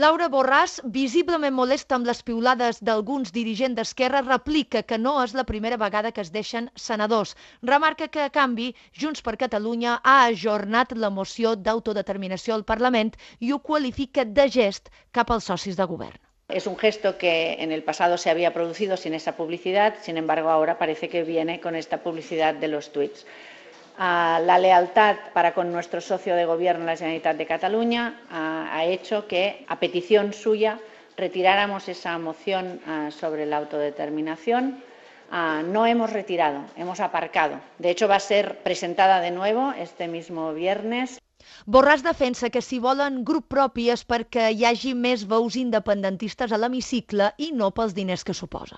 Laura Borràs, visiblement molesta amb les piulades d'alguns dirigents d'Esquerra, replica que no és la primera vegada que es deixen senadors. Remarca que, a canvi, Junts per Catalunya ha ajornat la moció d'autodeterminació al Parlament i ho qualifica de gest cap als socis de govern. Es un gesto que en el pasado se había producido sin esa publicidad, sin embargo ahora parece que viene con esta publicidad de los tuits. Uh, la lealtad para con nuestro socio de gobierno, la Generalitat de Cataluña, ha hecho que, a petición suya, retiráramos esa moción uh, sobre la autodeterminación. no hemos retirado, hemos aparcado. De hecho, va a ser presentada de nuevo este mismo viernes. Borràs defensa que si volen grup propi és perquè hi hagi més veus independentistes a l'hemicicle i no pels diners que suposa.